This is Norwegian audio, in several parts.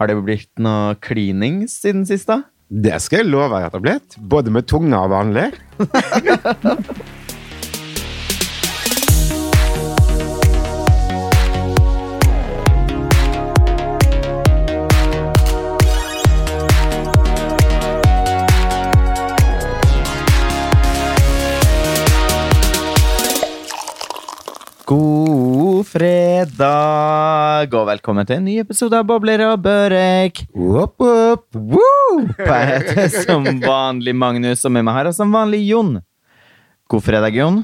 Har det blitt noe klining siden sist, da? Det skal jeg love at det har blitt. Både med tunga og vanlig. fredag, og velkommen til en ny episode av Bobler og Børek. Whoop, whoop. Woo! Jeg heter som vanlig Magnus, og med meg her er som vanlig Jon. God fredag, Jon.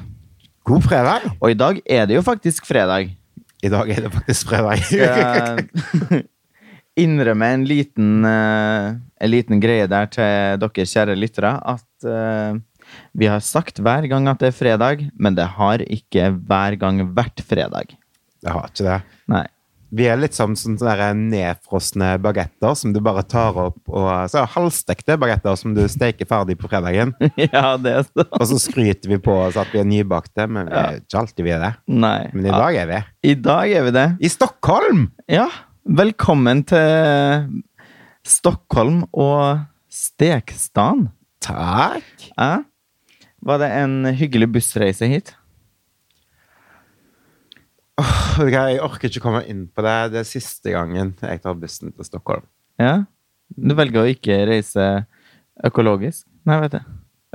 God fredag. Og i dag er det jo faktisk fredag. I dag er det faktisk fredag. Innrømme en liten, eh, en liten greie der til dere kjære lyttere, at eh, vi har sagt hver gang at det er fredag, men det har ikke hver gang vært fredag. Jeg har ikke det. Nei. Vi er litt som sånne nedfrosne bagetter som du bare tar opp, og så er halvstekte bagetter som du steker ferdig på fredagen. Ja, det er så. Og så skryter vi på oss at vi er nybakte, men vi er ikke alltid vi er det. Nei. Men i dag er vi. I dag er vi det. I Stockholm! Ja, velkommen til Stockholm og Stekstan. Takk. Ja. Var det en hyggelig bussreise hit? Ok, Jeg orker ikke komme inn på det. Det er siste gangen jeg tar bussen til Stockholm. Ja. Du velger å ikke reise økologisk? Nei, vet jeg.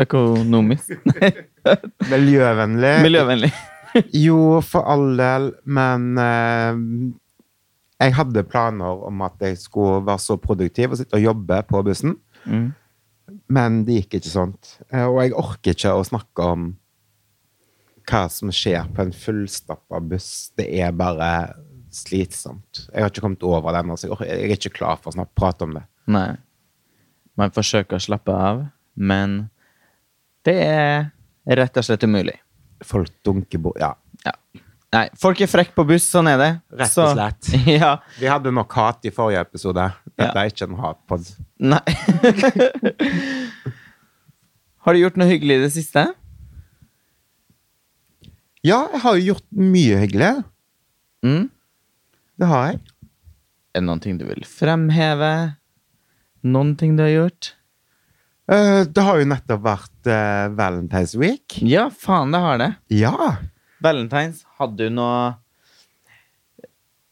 Økonomisk? Nei, Miljøvennlig. miljøvennlig. Jo, for all del, men eh, jeg hadde planer om at jeg skulle være så produktiv og sitte og jobbe på bussen, Mm. men det gikk ikke sånt. Eh, og jeg orker ikke å snakke om hva som skjer på en fullstappa buss. Det er bare slitsomt. Jeg har ikke kommet over den, altså. jeg er ikke klar for å snart prate om det. Nei. Man forsøker å slappe av, men det er rett og slett umulig. Folk dunker bort Ja, Ja. Nei, folk er frekke på buss, sånn er det. Rett og Så- slett. Ja. vi hadde nok hat i forrige episode. Dette Ja. er ikke en hatpod. Nei. Har du gjort noe hyggelig i det siste? Ja, jeg har jo gjort mye hyggelig. Mm? Det har jeg. Er det noen ting du vil fremheve? Noen ting du har gjort? Uh, det har jo nettopp vært uh, Valentine's Week. Ja, faen, det har det. Ja. Valentines, hadde du noe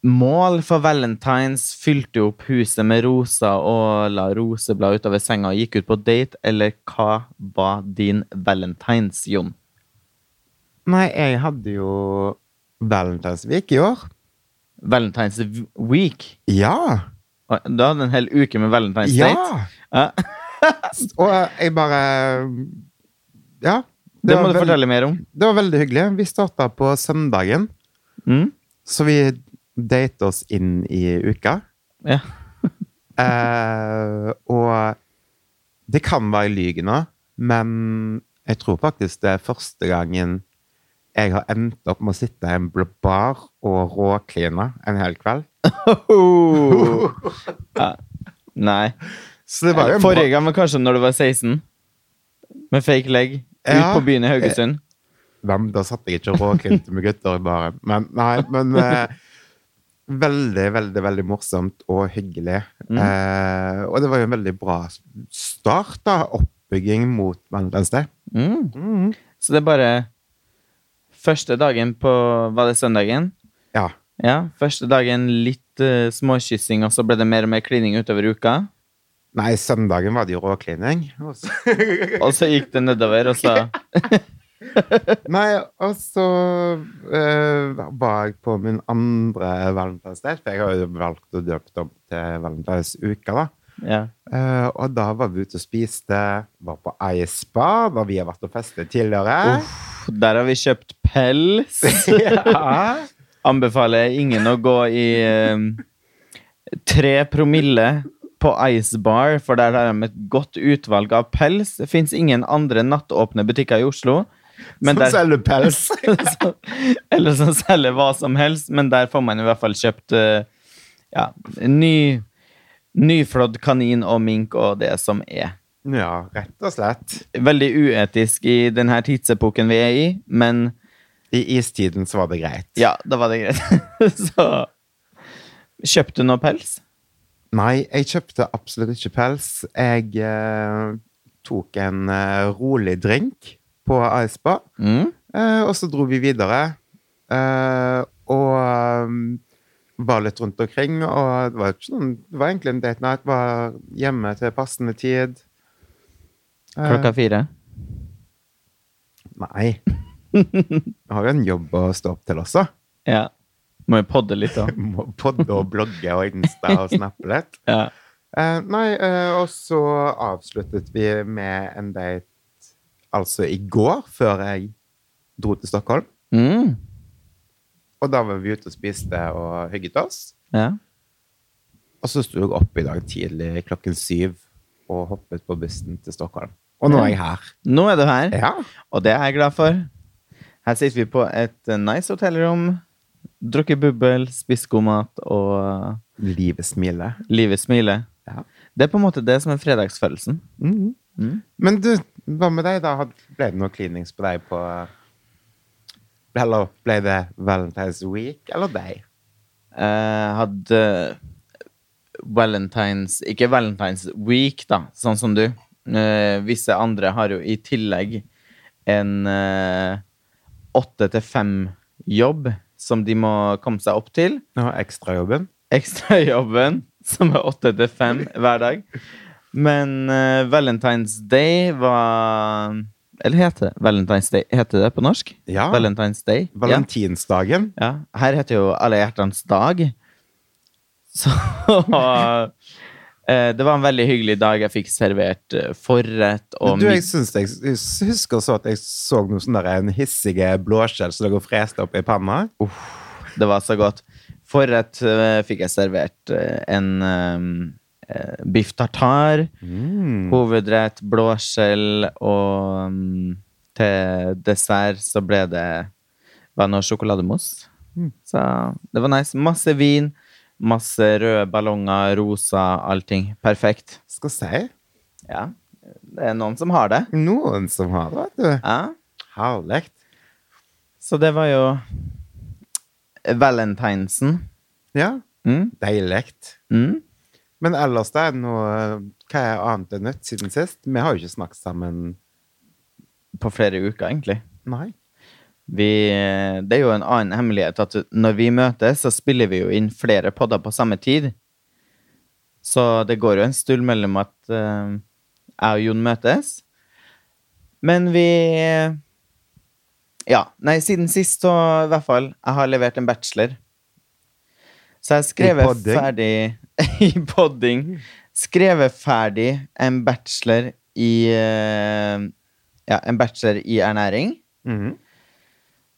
mål for Valentines? Fylte du opp huset med roser og la roseblad utover senga og gikk ut på date, eller hva var din Valentines, Jon? Nei, jeg hadde jo Valentine's Week i år. Valentines week? Ja. Du hadde en hel uke med Valentines Ja. date? Ja. Og jeg bare Ja. Det må du fortelle mer om. Det var veldig hyggelig. Vi starta på søndagen, Mm? så vi date oss inn i uka. Ja. Eh, og det kan være lyver nå, men jeg tror faktisk det er første gangen jeg har endt opp med å sitte i en bar og råkline en hel kveld. ja. Nei. Så det var jo Forrige gang var kanskje når du var 16. Med fake leg. Ut Ja. på byen i Haugesund. bra Da satt jeg ikke og råklinte med gutter i baren. Men nei, men eh, Veldig, veldig veldig morsomt og hyggelig. Mm. Eh, og det var jo en veldig bra start, da. Oppbygging mot Valentine's Day. Mm. Mm. Så det er bare første dagen på Var det søndagen? Ja. Ja. Første dagen litt uh, småkyssing, og så ble det mer og mer klining utover uka. Nei, søndagen var det jo råklining. Og så- gikk det nedover, og så Nei, og så eh, var jeg på min andre valentinsdag, for jeg har jo valgt å døpe om til valentinsuka, da. Ja. Eh, og da var vi ute og spiste, var på Ice Bar, der vi har vært og festet tidligere. Uff, der har vi kjøpt pels. ja. Anbefaler ingen å gå i tre tre promille på Ice Bar, for der har de et godt utvalg av pels. Det fins ingen andre nattåpne butikker i Oslo. Men Som der, selger pels. eller som selger hva som helst, men der får man i hvert fall kjøpt uh, ja, ny, nyflådd kanin og mink og det som er. ja, rett og slett. Veldig uetisk i denne tidsepoken vi er i, men I istiden så var det greit. ja, da var det greit. Så kjøpte du noe pels? Nei, jeg kjøpte absolutt ikke pels. Jeg eh, tok en eh, rolig drink på Icebar, Mm. eh, og så dro vi videre. Eh, og eh, var litt rundt omkring, og det var, sånn, det var egentlig en date night. Var hjemme til passende tid. Eh, Klokka fire. Nei. Jeg har jo en jobb å stå opp til også. Ja. Må jo podde litt, da. Må podde og blogge og insta og snappe litt. Ja. Eh, nei, eh, og så avsluttet vi med en date altså i går, før jeg dro til Stockholm. Mm. Og da var vi ute og spiste og hygget oss. ja. Og så sto jeg opp i dag tidlig klokken syv og hoppet på bussen til Stockholm. Og nå er jeg her. Nå er du her, Ja. og det er jeg glad for. Her sitter vi på et eh, nice hotellrom, drukket bubbel, spist god mat, og Livet smiler. livet smiler. Ja. Det er på en måte det som er fredagsfølelsen. Mhm. Mm. Men du, hva med deg, da? Ble det noe klinings på deg på Eller ble det Valentine's Week eller deg? Jeg hadde Valentines Ikke Valentines Week, da, sånn som du. Eh, visse andre har jo i tillegg en åtte til fem-jobb som de må komme seg opp til. Og ekstrajobben? Ekstrajobben, som er åtte til fem hver dag. Men uh, Valentine's Day var Eller heter det Valentine's Day? Heter det på norsk? Ja. Valentine's Day? Valentinsdagen? Ja, her heter jo Alle hjertens dag. Så eh, Det var en veldig hyggelig dag. Jeg fikk servert eh, forrett og du, jeg synes jeg, jeg husker så at jeg så noe sånn der, en hissige blåskjell som lå og freste opp i panna. Det var så godt. Forrett eh, fikk jeg servert eh, en eh, eh, biff tartar. Mm. Hovedrett, blåskjell og um, til dessert så ble det vann og sjokolademousse. Mm. Så det var nice. Masse vin, masse røde ballonger, rosa, allting. Perfekt. Skal si. Ja, det er noen som har det. Noen som har det, vet du. Ja. Herlig. Så det var jo valentinesen. Ja, Mm. deilig. Mm. Men ellers, da, noe, hva er annet enn nytt siden sist? Vi har jo ikke snakket sammen På flere uker, egentlig. Nei. Vi, det er jo en annen hemmelighet at når vi møtes, så spiller vi jo inn flere podder på samme tid. Så det går jo en stund mellom at uh, jeg og Jon møtes. Men vi Ja. Nei, siden sist så i hvert fall. Jeg har levert en bachelor. Så jeg har skrevet ferdig I podding. Skrevet ferdig en bachelor i eh, Ja, en bachelor i ernæring Mhm.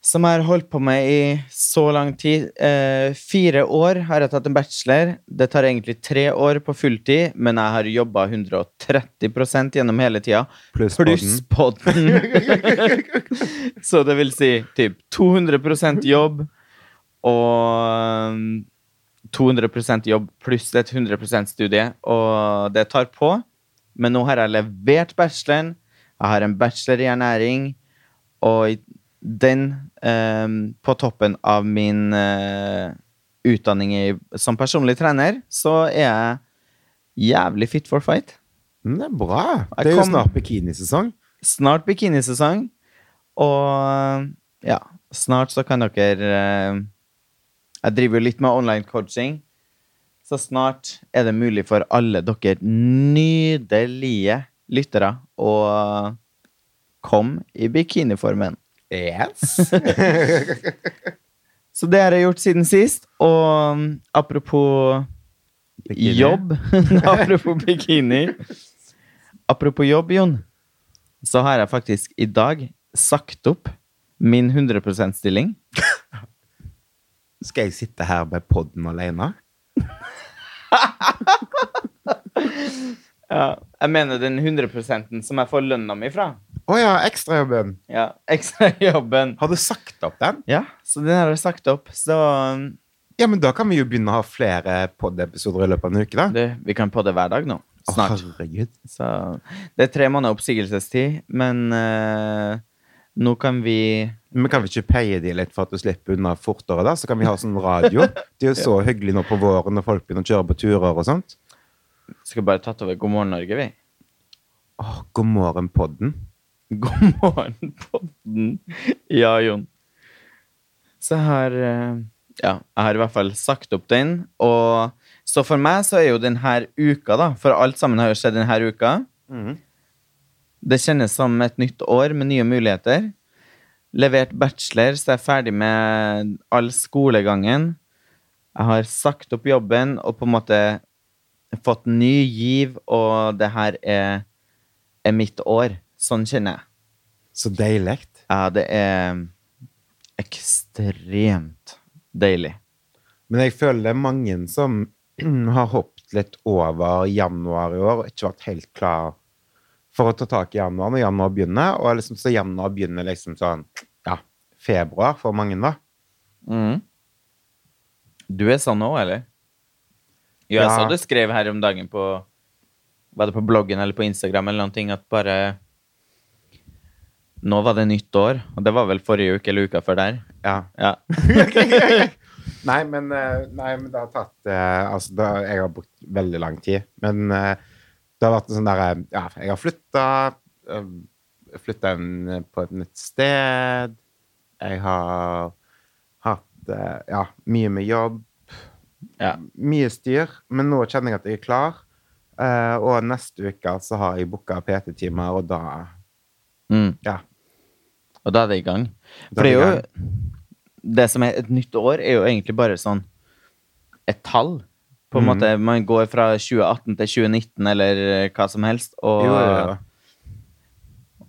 som jeg har holdt på med i så lang tid. Eh, fire år har jeg tatt en bachelor. Det tar egentlig tre år på fulltid, men jeg har jobba 130 gjennom hele tida. Pluss Plus podden. så det vil si typ 200% jobb og 200% jobb pluss et 100% studie, og det tar på. Men nå har jeg levert bacheloren. Jeg har en bachelor i ernæring, og den eh, på toppen av min eh, utdanning i, som personlig trener, så er jeg jævlig fit for fight. Mm, Det er bra. Det er jo snart bikinisesong. Snart bikinisesong, og ja, snart så kan dere eh, Jeg driver jo litt med online coaching, så snart er det mulig for alle dere nydelige lyttere å komme i bikiniformen. Yes. Så det har jeg gjort siden sist. Og um, apropos Bikini. jobb Apropos bikini. Apropos jobb, Jon, så har jeg faktisk i dag sagt opp min 100 %-stilling. Skal jeg sitte her med podden alene? Ja, jeg mener den 100% som jeg får lønna mi fra. Å ja, ekstrajobben. Ja, Ekstrajobben. Har du sagt opp den? Ja, så den har jeg sagt opp. Så um, Ja, men da kan vi jo begynne å ha flere pod-episoder i løpet av en uke, da. Det, vi kan podde hver dag nå. Snart. Snart. herregud. Så det er tre måneder oppsigelsestid, men eh, nå kan vi Men kan vi ikke paye de litt for at du slipper unna fortere, da? Så kan vi ha sånn radio. Det er jo så hyggelig nå på våren når folk begynner å kjøre på turer og sånt. Skulle bare tatt over God morgen Norge, vi. Åh, God morgen, podden. God morgen, podden. Ja, Jon. Så jeg har eh, Ja, jeg har i hvert fall sagt opp den. Og så for meg så er jo denne uka, da For alt sammen har jo skjedd denne uka. Det kjennes som et nytt år med nye muligheter. Levert bachelor, så jeg er ferdig med all skolegangen. Jeg har sagt opp jobben og på en måte fått ny giv, og det her er, er mitt år. Sånn kjenner jeg. Så deilig. Ja, det er ekstremt deilig. Men jeg føler det er mange som har hoppet litt over januar i år og ikke vært helt klar for å ta tak i januar når januar begynner. Og liksom så januar begynner liksom sånn ja, februar for mange, da. Mm. Du er sånn òg, eller? Jo, jeg Ja. så du skrev her om dagen på Var det på bloggen eller på Instagram eller noen ting at bare Nå var det nytt år, og det var vel forrige uke eller uka før der. Ja. Ja. Nei, men, eh, nei, men det har tatt eh, Altså, det, jeg har brukt veldig lang tid. Men eh, det har vært en sånn derre Ja, jeg har flytta. Flytta på et nytt sted. Jeg har hatt eh, ja, mye med jobb. Ja. Mye styr. Men nå kjenner jeg at jeg er klar. Eh, og neste uke så har jeg booka PT-timer, og da Mm. Ja. Og da er det i gang. Da For det er jo Det som er et nytt år, er jo egentlig bare sånn et tall. På en Mhm. måte, Man går fra 2018 til 2019 eller eh, hva som helst. Og, Jo, ja.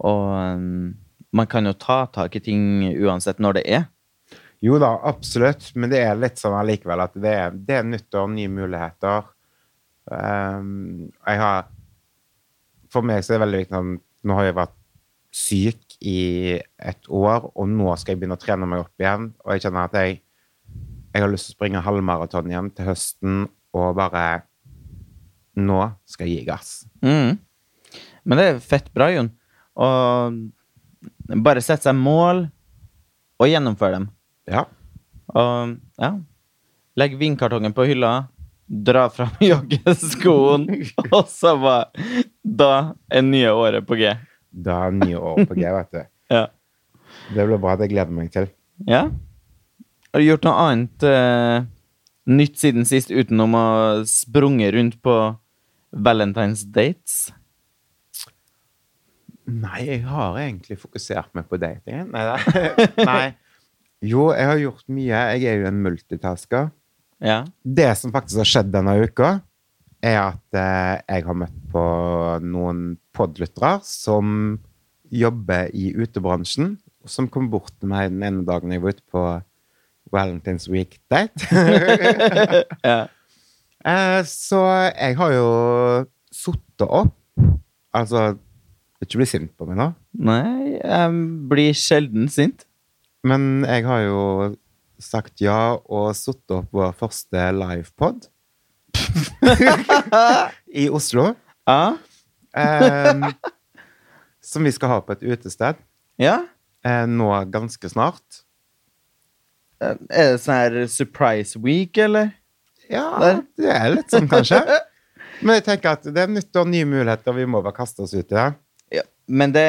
og um, man kan jo ta tak i ting uansett når det er. Jo da, absolutt, men det er litt sånn allikevel at det er, det er nyttår, nye muligheter. Um, jeg har For meg så er det veldig viktig sånn Nå har jeg vært syk i et år, og nå skal jeg begynne å trene meg opp igjen. Og jeg kjenner at jeg, jeg har lyst til å springe halvmaraton igjen til høsten, og bare Nå skal jeg gi gass. Mm. Men det er fett bra, Jon. Og bare sette seg mål og gjennomføre dem. Ja. Og ja Legg vinkartongen på hylla, dra fram joggeskoen, og så bare Da er nye året på G. Da er nye år på G, vet du. Ja. Det blir bra. Det gleder jeg meg til. ja. Har du gjort noe annet eh, nytt siden sist utenom å sprunge rundt på Valentine's dates? Nei, jeg har egentlig fokusert meg på datingen. Nei, nei. Jo, jeg har gjort mye. Jeg er jo en multitasker. Ja. Det som faktisk har skjedd denne uka, er at eh, jeg har møtt på noen podlyttere som jobber i utebransjen, som kom bort til meg den ene dagen jeg var ute på Valentine's Week-date. ja. Eh, så jeg har jo sittet opp Altså, ikke bli sint på meg nå, Nei, jeg blir sjelden sint. men jeg har jo sagt ja og sittet opp vår første livepod i Oslo. Ja. Eh, som vi skal ha på et utested ja. eh, nå ganske snart. Er det sånn her surprise week, eller? Ja, Der. det er litt sånn, kanskje. Men jeg tenker at det er nytt og nye muligheter. Vi må bare kaste oss ut i det. Ja. Men det,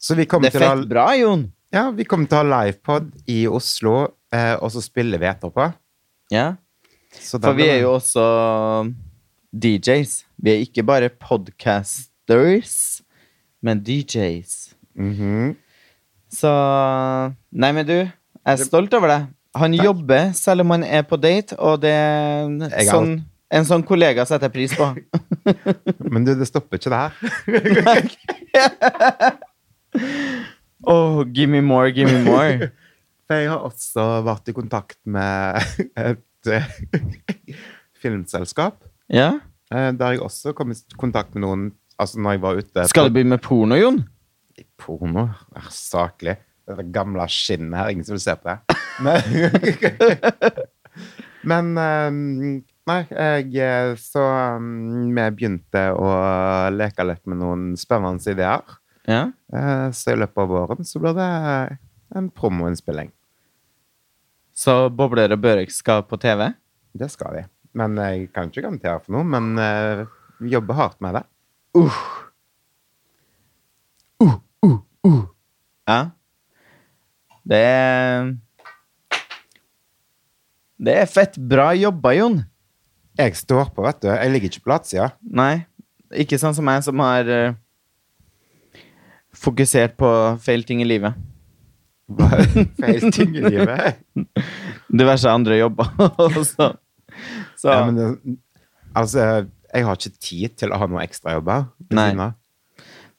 Så vi det er fett bra, Jon. Ja, vi kommer til å ha livepod i Oslo, eh, og så spiller vi etterpå. Ja. Så For vi er jo også DJs. Vi er ikke bare podcasters, men DJs. Mhm. Så Nei, men du, jeg er stolt over deg. Han jobber selv om han er på date, og det er sånn, En sånn kollega setter jeg pris på. Men du, det stopper ikke der. Oh, give me more, give me more. For jeg har også vært i kontakt med et eh, filmselskap. Ja? eh, Der jeg også kom i kontakt med noen Altså når jeg var ute Skal du begynne med porno, Jon? Porno. Vær saklig. Det er gamle skinnet her. Ingen som vil se på det. Men, Men eh, Nei, jeg eh, Så mm, vi begynte å leke litt med noen spennende ideer. Ja? Eh, Så i løpet av våren så blir det en promoinnspilling. Så Bobler og Børek skal på TV? Det skal vi. Men jeg kan ikke garantere for noe. Men vi jobber hardt med det. Ja. Det Det er fett bra jobba, Jon. Jeg står på, vet du. Jeg ligger ikke på latsida. Nei, ikke sånn som jeg, som har uh, fokusert på feil ting i livet. Feil ting i livet. Diverse andre jobber. og så, så Ja, men det, altså, jeg har ikke tid til å ha noe ekstrajobber. Nei.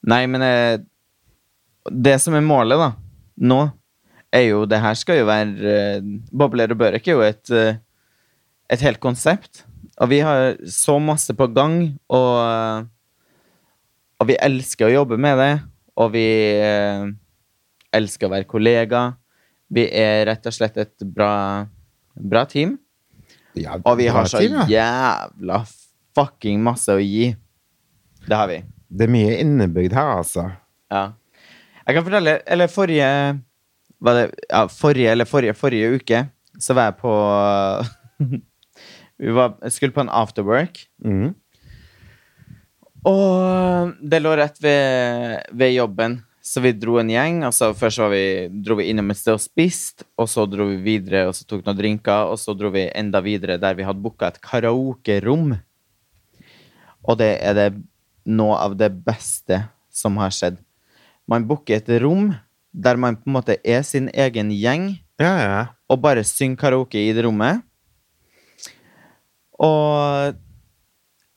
Nei, men eh, det som er målet, da, nå, er jo Det her skal jo være eh, Bobler og Børek er jo et, eh, et helt konsept. Og vi har så masse på gang, og, eh, og vi elsker å jobbe med det. Og vi elsker å være kollega. Vi er rett og slett et bra, bra team. Ja, Og vi har så team, ja. jævla fucking masse å gi. Det har vi. Det er mye innebygd her, altså. Ja. Jeg kan fortelle Eller forrige det, ja, Forrige eller forrige, forrige uke så var jeg på Vi var, skulle på en afterwork. Mm. Og det lå rett ved, ved jobben. Så vi dro en gjeng. Altså først var vi, dro vi innom et sted og spiste, og så dro vi videre og så tok noen drinker, og så dro vi enda videre der vi hadde booka et karaokerom. Og det er det noe av det beste som har skjedd. Man booker et rom der man på en måte er sin egen gjeng, Ja, ja. og bare synger karaoke i det rommet. Og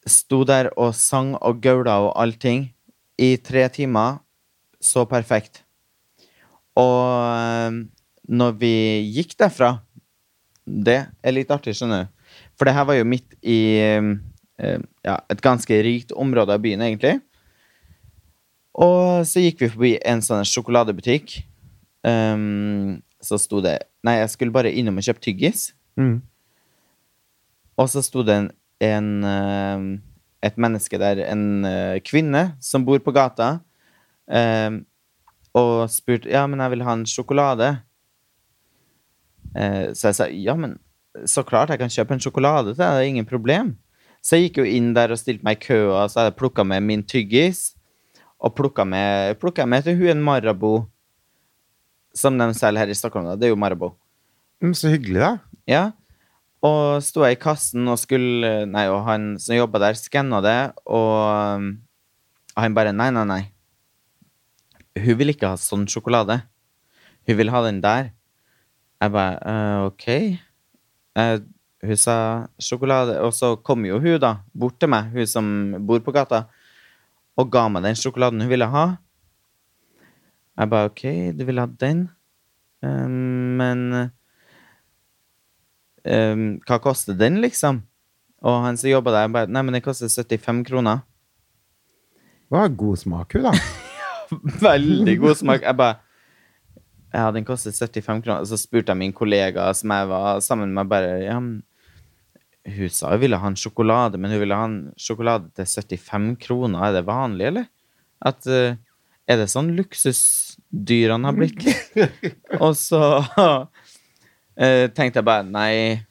sto der og sang og gaula og allting i tre timer. Så perfekt. Og eh, når vi gikk derfra Det er litt artig, skjønner du. For det her var jo midt i eh, ja, et ganske rikt område av byen, egentlig. Og så gikk vi forbi en sånn sjokoladebutikk. Um, så sto det Nei, jeg skulle bare innom og kjøpe tyggis. Mm. Og så sto det en, en eh, et menneske der, en eh, kvinne som bor på gata, um, og spurte ja, men jeg vil ha en sjokolade. Uh, så jeg sa ja, men så klart jeg kan kjøpe en sjokolade til deg, det er ingen problem. Så jeg gikk jo inn der og stilte meg i køa, så hadde jeg plukka med min tyggis. Og plukka med, plukket med til hun en Marabou, som de selger her i Stockholm. da. Det er jo Marabou. Mm, Så hyggelig, da. Ja. Og sto jeg i kassen og skulle Nei, og han som jobba der, skanna det, og han bare Nei, nei, nei. Hun vil ikke ha sånn sjokolade. Hun vil ha den der. Jeg bare uh, OK. Uh, hun sa sjokolade, og så kom jo hun, da, bort til meg, hun som bor på gata, og ga meg den sjokoladen hun ville ha. Jeg bare OK, du vil ha den? um, men um, hva koster den, liksom? Og han som jobba der, bare Nei, men den koster 75 kroner. Det var god smak, hun, da. Veldig god smak. Jeg bare Ja, den koster 75 kroner. Og så spurte jeg min kollega som jeg var sammen med, bare Ja, hun sa hun ville ha en sjokolade, men hun ville ha en sjokolade til 75 kroner. Er det vanlig, eller? At eh, Er det sånn luksusdyrene har blitt? Og så eh, tenkte jeg bare Nei.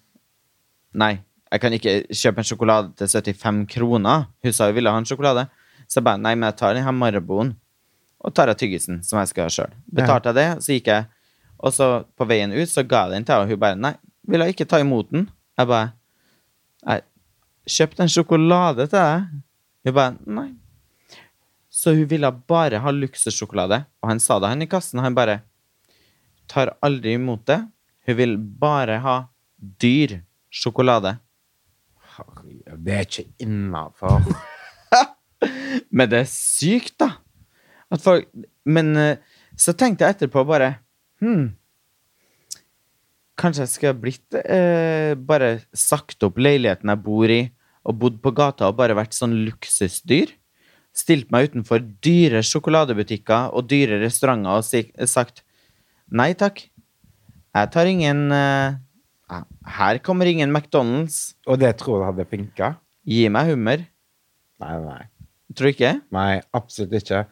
Nei. Jeg kan ikke kjøpe en sjokolade til 75 kroner. Hun sa hun ville ha en sjokolade. Så jeg bare Nei, men jeg tar den her Marabouen. Og tar av tyggisen, som jeg skal ha sjøl. Betalte jeg det, så gikk jeg. Og så på veien ut så ga jeg den til henne, og hun bare Nei, ville ikke ta imot den. Jeg bare Jeg kjøpte en sjokolade til deg. Hun bare Nei. Så hun ville bare ha luksussjokolade. Og han sa det, han i kassen. Han bare tar aldri imot det. Hun vil bare ha dyr sjokolade. Det er ikke innafor. Men det er sykt, da. Folk Men eh, så tenkte jeg etterpå bare Hm. Kanskje jeg skulle blitt eh, Bare sagt opp leiligheten jeg bor i, og bodd på gata og bare vært sånn luksusdyr? Stilt meg utenfor dyre sjokoladebutikker og dyre restauranter og si, sagt nei takk. Jeg tar ingen eh, Her kommer ingen McDonald's. Og det tror du hadde funka? Gi meg hummer. Nei, nei. Tror du ikke? Nei, absolutt ikke.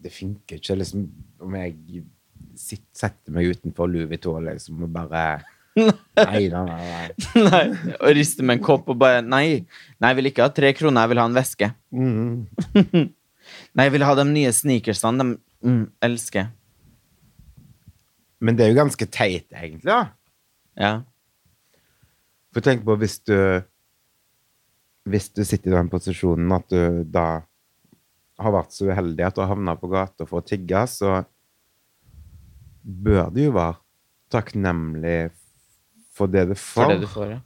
Det funker ikke liksom om jeg sitt, sette meg utenfor Louis Vuitton liksom, og bare Nei, nei, nei. nei. Og riste med en kopp og bare Nei, nei, jeg vil ikke ha tre kroner, jeg vil ha en veske. Mm. Nei, jeg vil ha de nye sneakersene. De mm, elsker. Men det er jo ganske teit, egentlig. da. Ja. For tenk på hvis du Hvis du sitter i den posisjonen at du da har vært så uheldig at du har havna på gata for å tigge, så bør du jo være takknemlig for det du får. For det du får, ja.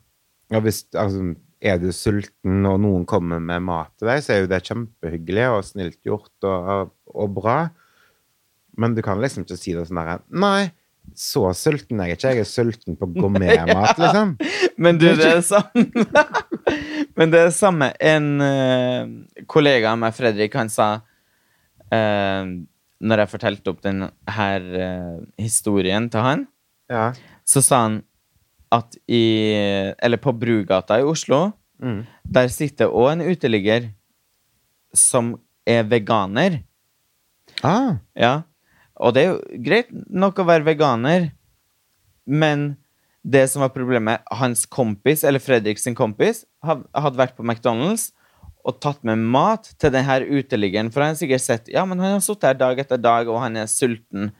Ja, hvis, altså, er du sulten, og noen kommer med mat til deg, så er jo det kjempehyggelig og snilt gjort og, og bra. Men du kan liksom ikke si det sånn der Nei, så sulten er jeg ikke. Jeg er sulten på gourmetmat, liksom. Men du, det er samme Men det er det samme En uh, kollega av meg, Fredrik, han sa uh, Når jeg fortalte opp den her eh, historien til han, Ja. så sa han at i Eller på Brugata i Oslo, Mm. der sitter òg en uteligger som er veganer. Ah, Ja. Og det er jo greit nok å være veganer, men det som var problemet, hans kompis, eller Fredriks kompis, hadde vært på McDonald's og tatt med mat til denne uteliggeren, for han har sikkert sett ja, men han har sittet her dag etter dag, og han er sulten.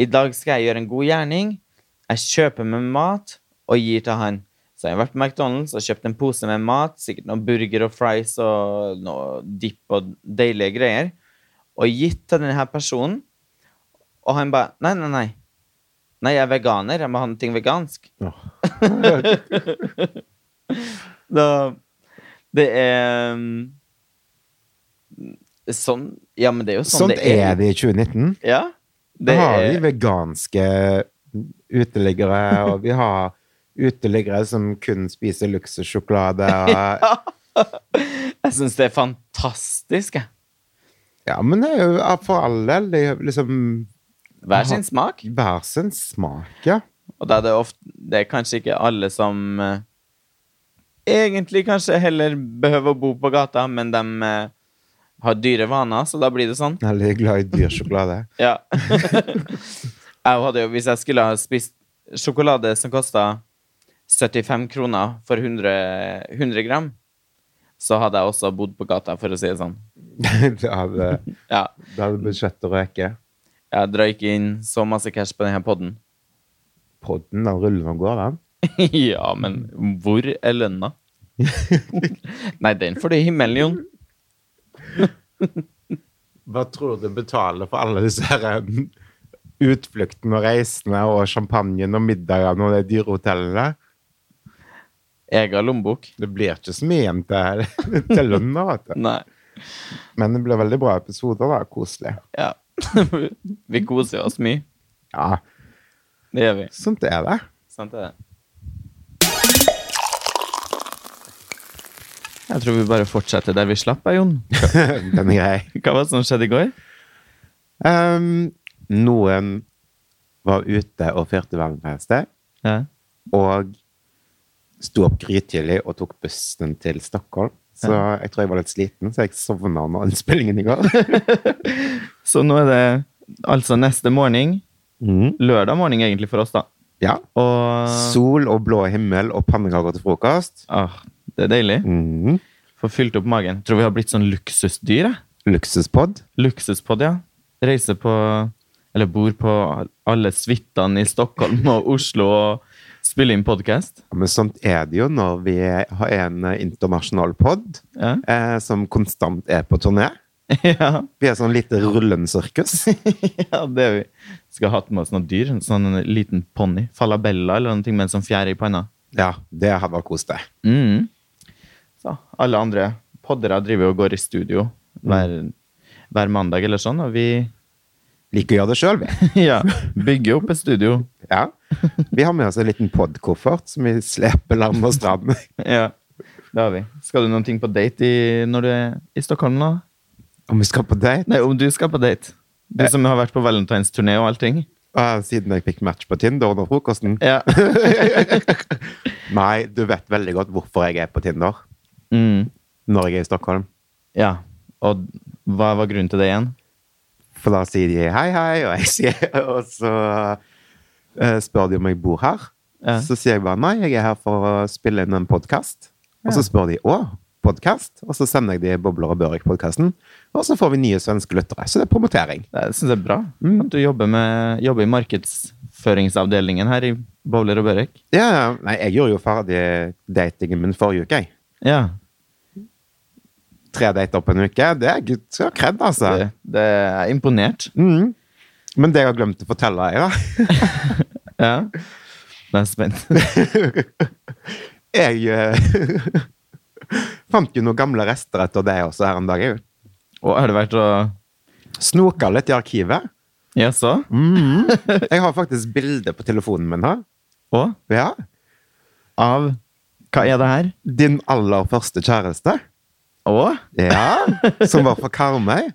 I dag skal jeg gjøre en god gjerning. Jeg kjøper med mat og gir til han. Så jeg har vært på McDonald's og kjøpt en pose med mat, sikkert noen burger og fries og noe dipp og deilige greier, og gitt til denne personen. Og han bare Nei, nei, nei. Nei, jeg er veganer. Jeg må ha noe vegansk. Ja. da Det er um, Sånn Ja, men det er jo sånn Sånt er det i 2019. Ja. Da har vi er, veganske uteliggere, og vi har uteliggere som kun spiser luksussjokolade. og- jeg syns det er fantastisk, jeg. Ja, men det er jo for all del det er liksom Hver sin smak. hver sin smak, ja. Og da er det ofte Det er kanskje ikke alle som eh, egentlig kanskje heller behøver å bo på gata, men de eh, har dyre vaner, så da blir det sånn. Litt glad i dyr sjokolade. Ja. jeg hadde jo, hvis jeg skulle ha spist sjokolade som kosta 75 kroner for 100, 100 gram, så hadde jeg også bodd på gata, for å si det sånn. det hadde, Ja. det hadde budsjettet å røke. Jeg drar ikke inn så masse cash på denne podden. Podden, den ruller og går, den. ja, men hvor er lønna? Nei, den får du i himmelen, Jon. Hva tror du betaler for alle disse her um, utfluktene og reisene og champagnen og middagene og de dyre hotellene? Egen lommebok. Det blir ikke så mye igjen til, til lønna, vet du. Nei. Men det blir veldig bra episoder, da. Koselig. Ja. Vi koser oss mye. Ja, Det gjør vi. sånt er det. Sånt er det. Jeg tror vi bare fortsetter der vi slapp, Jon. Den er grei. Hva var det som skjedde i går? Um, noen var ute og fyrte valentinsdag, Ja. og sto opp grytidlig og tok bussen til Stockholm. Så jeg tror jeg var litt sliten, så jeg sovna under innspillingen i går. Så nå er det altså neste morgen, Mm. lørdag morgen egentlig for oss, da. Ja. Og Sol og blå himmel og pannekaker til frokost. ah, Det er deilig. Mm. Få fylt opp magen. Tror vi har blitt sånn luksusdyr. Luksuspod. Luksuspod, ja. Reiser på Eller bor på alle suitene i Stockholm og Oslo og spiller inn podkast. Ja, men sånt er det jo når vi har en internasjonal pod Ja. eh, som konstant er på turné. ja. Vi er sånn lite rullende sirkus. ja, det er vi. Skal ha hatt med oss noe dyr. Sånn en liten ponni. Falabella eller noe med en sånn fjær i panna. Ja, det hadde vært kos, det. Mm. Så alle andre poddere driver og går i studio hver, hver mandag eller sånn, og vi Liker å gjøre det sjøl, vi. ja, bygger opp et studio. Ja. Vi har med oss en liten podkoffert som vi sleper land og strand. Ja, det har vi. Skal du noen ting på date i, når du er i Stockholm nå? Om vi skal på date? Nei, om du skal på date. Du som har vært på valentinsturné og allting. Ah, siden jeg fikk match på Tinder under frokosten? Ja. Nei, du vet veldig godt hvorfor jeg er på Tinder Mm. når jeg er i Stockholm. ja. Og hva var grunnen til det igjen? For da sier de hei, hei, og jeg sier Og så eh, spør de om jeg bor her. Ja. Så sier jeg bare nei, jeg er her for å spille inn en podkast. Og så spør de å, podkast? Og så sender jeg de Bobler og Børek-podkasten. Og så får vi nye svenske lyttere. Så det er promotering. Det syns jeg er bra. Mm. Du jobber, med, jobber i markedsføringsavdelingen her i Bobler og Børek. Ja, ja. Nei, jeg gjorde jo ferdig datingen min forrige uke, jeg. Ja. Tre dater på en uke. Det er gutt så kred, altså. Det, det er imponert. Mm. Men det jeg har glemt å fortelle deg, da Ja. Nå er spent. Jeg uh, fant jo noen gamle rester etter deg også her en dag. Jeg Og har det vært å snoka litt i arkivet. Jaså? Mm. Jeg har faktisk bilde på telefonen min her. Og? Ja. Av Hva er det her? Din aller første kjæreste. Og? Ja. Som var fra Karmøy.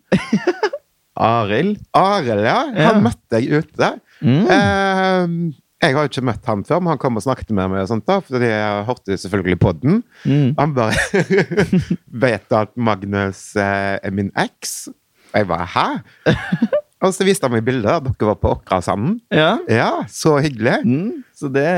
Arild? Arild, ja. Ja. Han møtte jeg ute. Mm. Eh, jeg har jo ikke møtt han før, men han kom og snakket med meg, og sånt da, fordi jeg hørte selvfølgelig podden. Mm. Han bare Vet at Magnus eh, er min eks? Og jeg bare Hæ? og så viste han meg bilder. Dere var på Åkrasanden. Ja. Ja, så hyggelig. Mm. Så det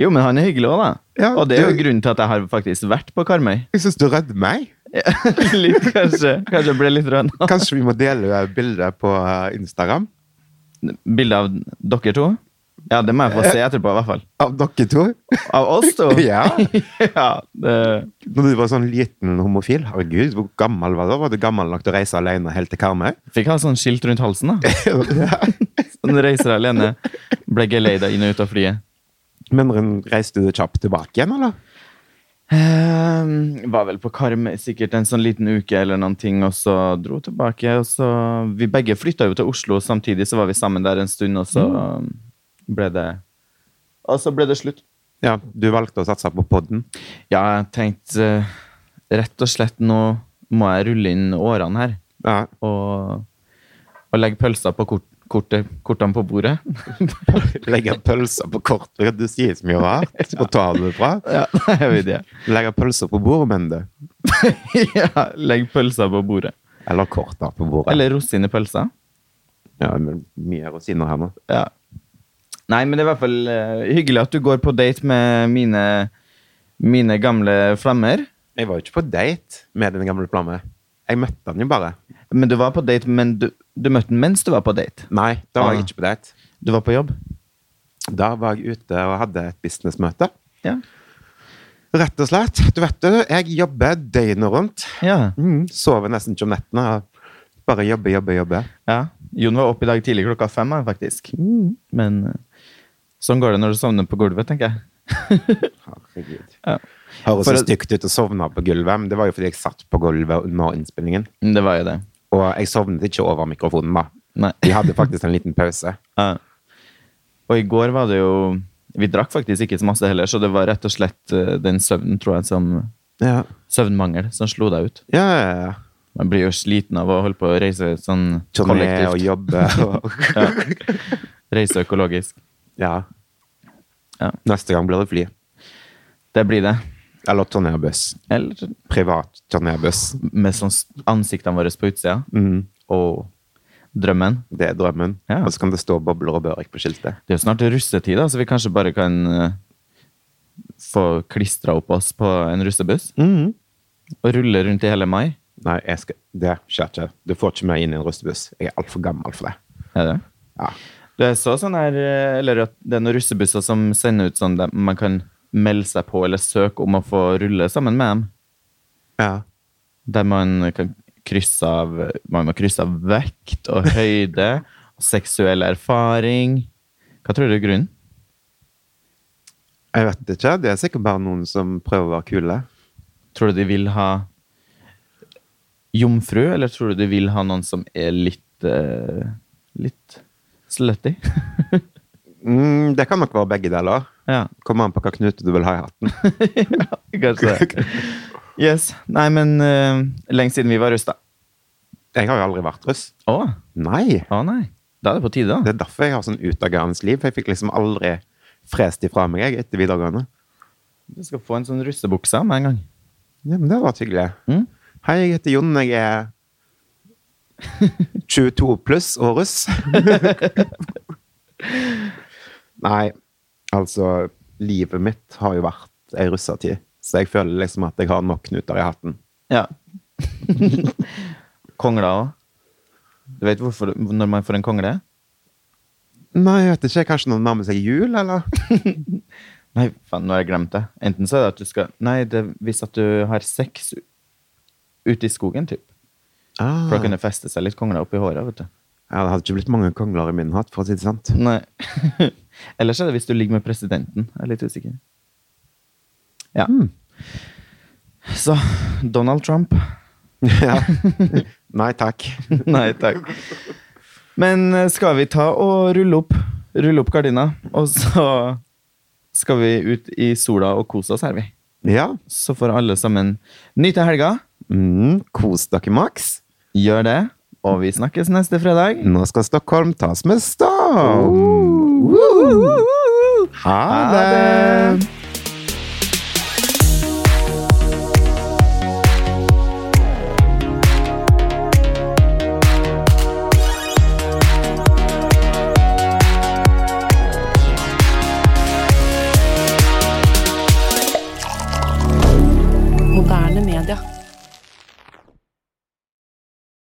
Jo, men han er hyggelig òg, da. Ja, og det er jo du- grunnen til at jeg har faktisk vært på Karmøy. Jeg syns du redder meg. litt, kanskje. Kanskje jeg ble litt rød nå. Kanskje vi må dele bildet på eh, Instagram? Bilde av dere to? Ja, det må jeg få se etterpå, i hvert fall. Av dere to? Av oss to? Ja. ja det, Når du var sånn liten homofil. Herregud, hvor gammel var du? Var du gammel nok til å reise alene helt til Karmøy? fikk ha sånn skilt rundt halsen, da. ja. Sånn reiser alene. Ble geleida inn og ut av flyet. Men reiste du kjapt tilbake igjen, eller? Eh, var vel på Karmøy sikkert en sånn liten uke eller noen ting, og så dro tilbake. Og så Vi begge flytta jo til Oslo samtidig, så var vi sammen der en stund, og så ble det Og så ble det slutt. Ja, du valgte å satse på podden. Ja, jeg tenkte eh, rett og slett nå må jeg rulle inn årene her Ja. og, og legge pølser på kort, kortet, kortene på bordet. Legge pølser på kortet. Du sier så mye rart. Hvor tar du det fra? ja, det. Legge pølser på bordet, mener du. ja, legg pølser på bordet. Eller korter på bordet. Eller rosin i pølsa. Ja, mye rosiner her nå. Ja. Nei, men det er i hvert fall uh, hyggelig at du går på date med mine, mine gamle flammer. Jeg var jo ikke på date med den gamle flamme. Jeg møtte han jo bare. Men du var på date, men du, du møtte den mens du var på date. Nei, da var Ah. jeg ikke på date. Du var på jobb. Da var jeg ute og hadde et businessmøte. Ja. Rett og slett. Du vet du, jeg jobber døgnet rundt. Ja. Mm, sover nesten ikke om nettene. Bare jobbe, jobbe, jobbe. ja. Jon var oppe i dag tidlig klokka fem, faktisk. faktisk. Men eh, sånn går det når du sovner på gulvet, tenker jeg. Herregud. Ja. Høres så stygt ut å sovne på gulvet, men det var jo fordi jeg satt på gulvet under innspillingen. Det var jo det. Og jeg sovnet ikke over mikrofonen, da. Nei. Vi hadde faktisk en liten pause. Ja. Og i går var det jo Vi drakk faktisk ikke så masse heller, så det var rett og slett eh, den søvnen, tror jeg, som Ja, Søvnmangel som slo deg ut. ja, ja. ja. Man blir jo sliten av å holde på å reise sånn Turné og jobbe og Ja. Reise økologisk. Ja. Ja. Neste gang blir det fly. Det blir det. Eller turnébuss. Eller Privat turnébuss. med sånn ansiktene våre på utsida. Mm. Og drømmen. Det er drømmen. Ja. Og så kan det stå bobler og børek på skiltet. Det er jo snart russetid, da, så vi kanskje bare kan eh, få klistra opp oss på en russebuss. Mm. Og rulle rundt i hele mai. Nei, skal, det skjer ikke. Du får ikke meg inn i en russebuss. Jeg er altfor gammel for det. Er det? Ja. Det er så sånn her, eh, eller at det er noen russebusser som sender ut sånn man kan melde seg på eller søke om å få rulle sammen med dem. Ja. Der man kan krysse av Man må krysse av vekt og høyde og seksuell erfaring. Hva tror du er grunnen? Jeg vet ikke. Det er sikkert bare noen som prøver å være kule. Tror du de vil ha jomfru, eller tror du de vil ha noen som er litt uh, Litt slutty? Mm, det kan nok være begge deler. Ja. Kommer an på hva knute du vil ha i hatten. ja, kanskje det. Yes. Nei, men uh, lenge siden vi var russ, da. Jeg har jo aldri vært russ. Å, Nei. å nei. Da er det på tide, da. Det er derfor jeg har sånn utagerende liv. for Jeg fikk liksom aldri frest ifra meg jeg, etter videregående. Du skal få en sånn russebukse med en gang. Ja, men det hadde vært hyggelig. Mm? Hei, jeg heter Jon. Jeg er 22 pluss og russ. Nei. Altså, livet mitt har jo vært ei russetid, så jeg føler liksom at jeg har nok knuter i hatten. Ja. Kongler òg. Du vet hvorfor når man får en kongle? Nei, jeg vet ikke. Kanskje noen nærmer seg jul, eller? Nei, faen, nå har jeg glemt det. Enten så er det at du skal Nei, det hvis at du har sex ute i skogen, typ. Ah. For da kunne feste seg litt kongler oppi håret, vet du. Ja, det hadde ikke blitt mange kongler i min hatt, for å si det sant. Nei. Ellers er det hvis du ligger med presidenten. Jeg er litt usikker. Ja. Mm. Så Donald Trump. ja. Nei takk. Nei takk. Men eh, skal vi ta og rulle opp Rulle opp gardina, og så skal vi ut i sola og kose oss her, vi. Ja. Så får alle sammen nyte helga. Mm, kos dere maks. Gjør det. Og vi snakkes neste fredag. Nå skal Stockholm tas med storm. Ha Ha det!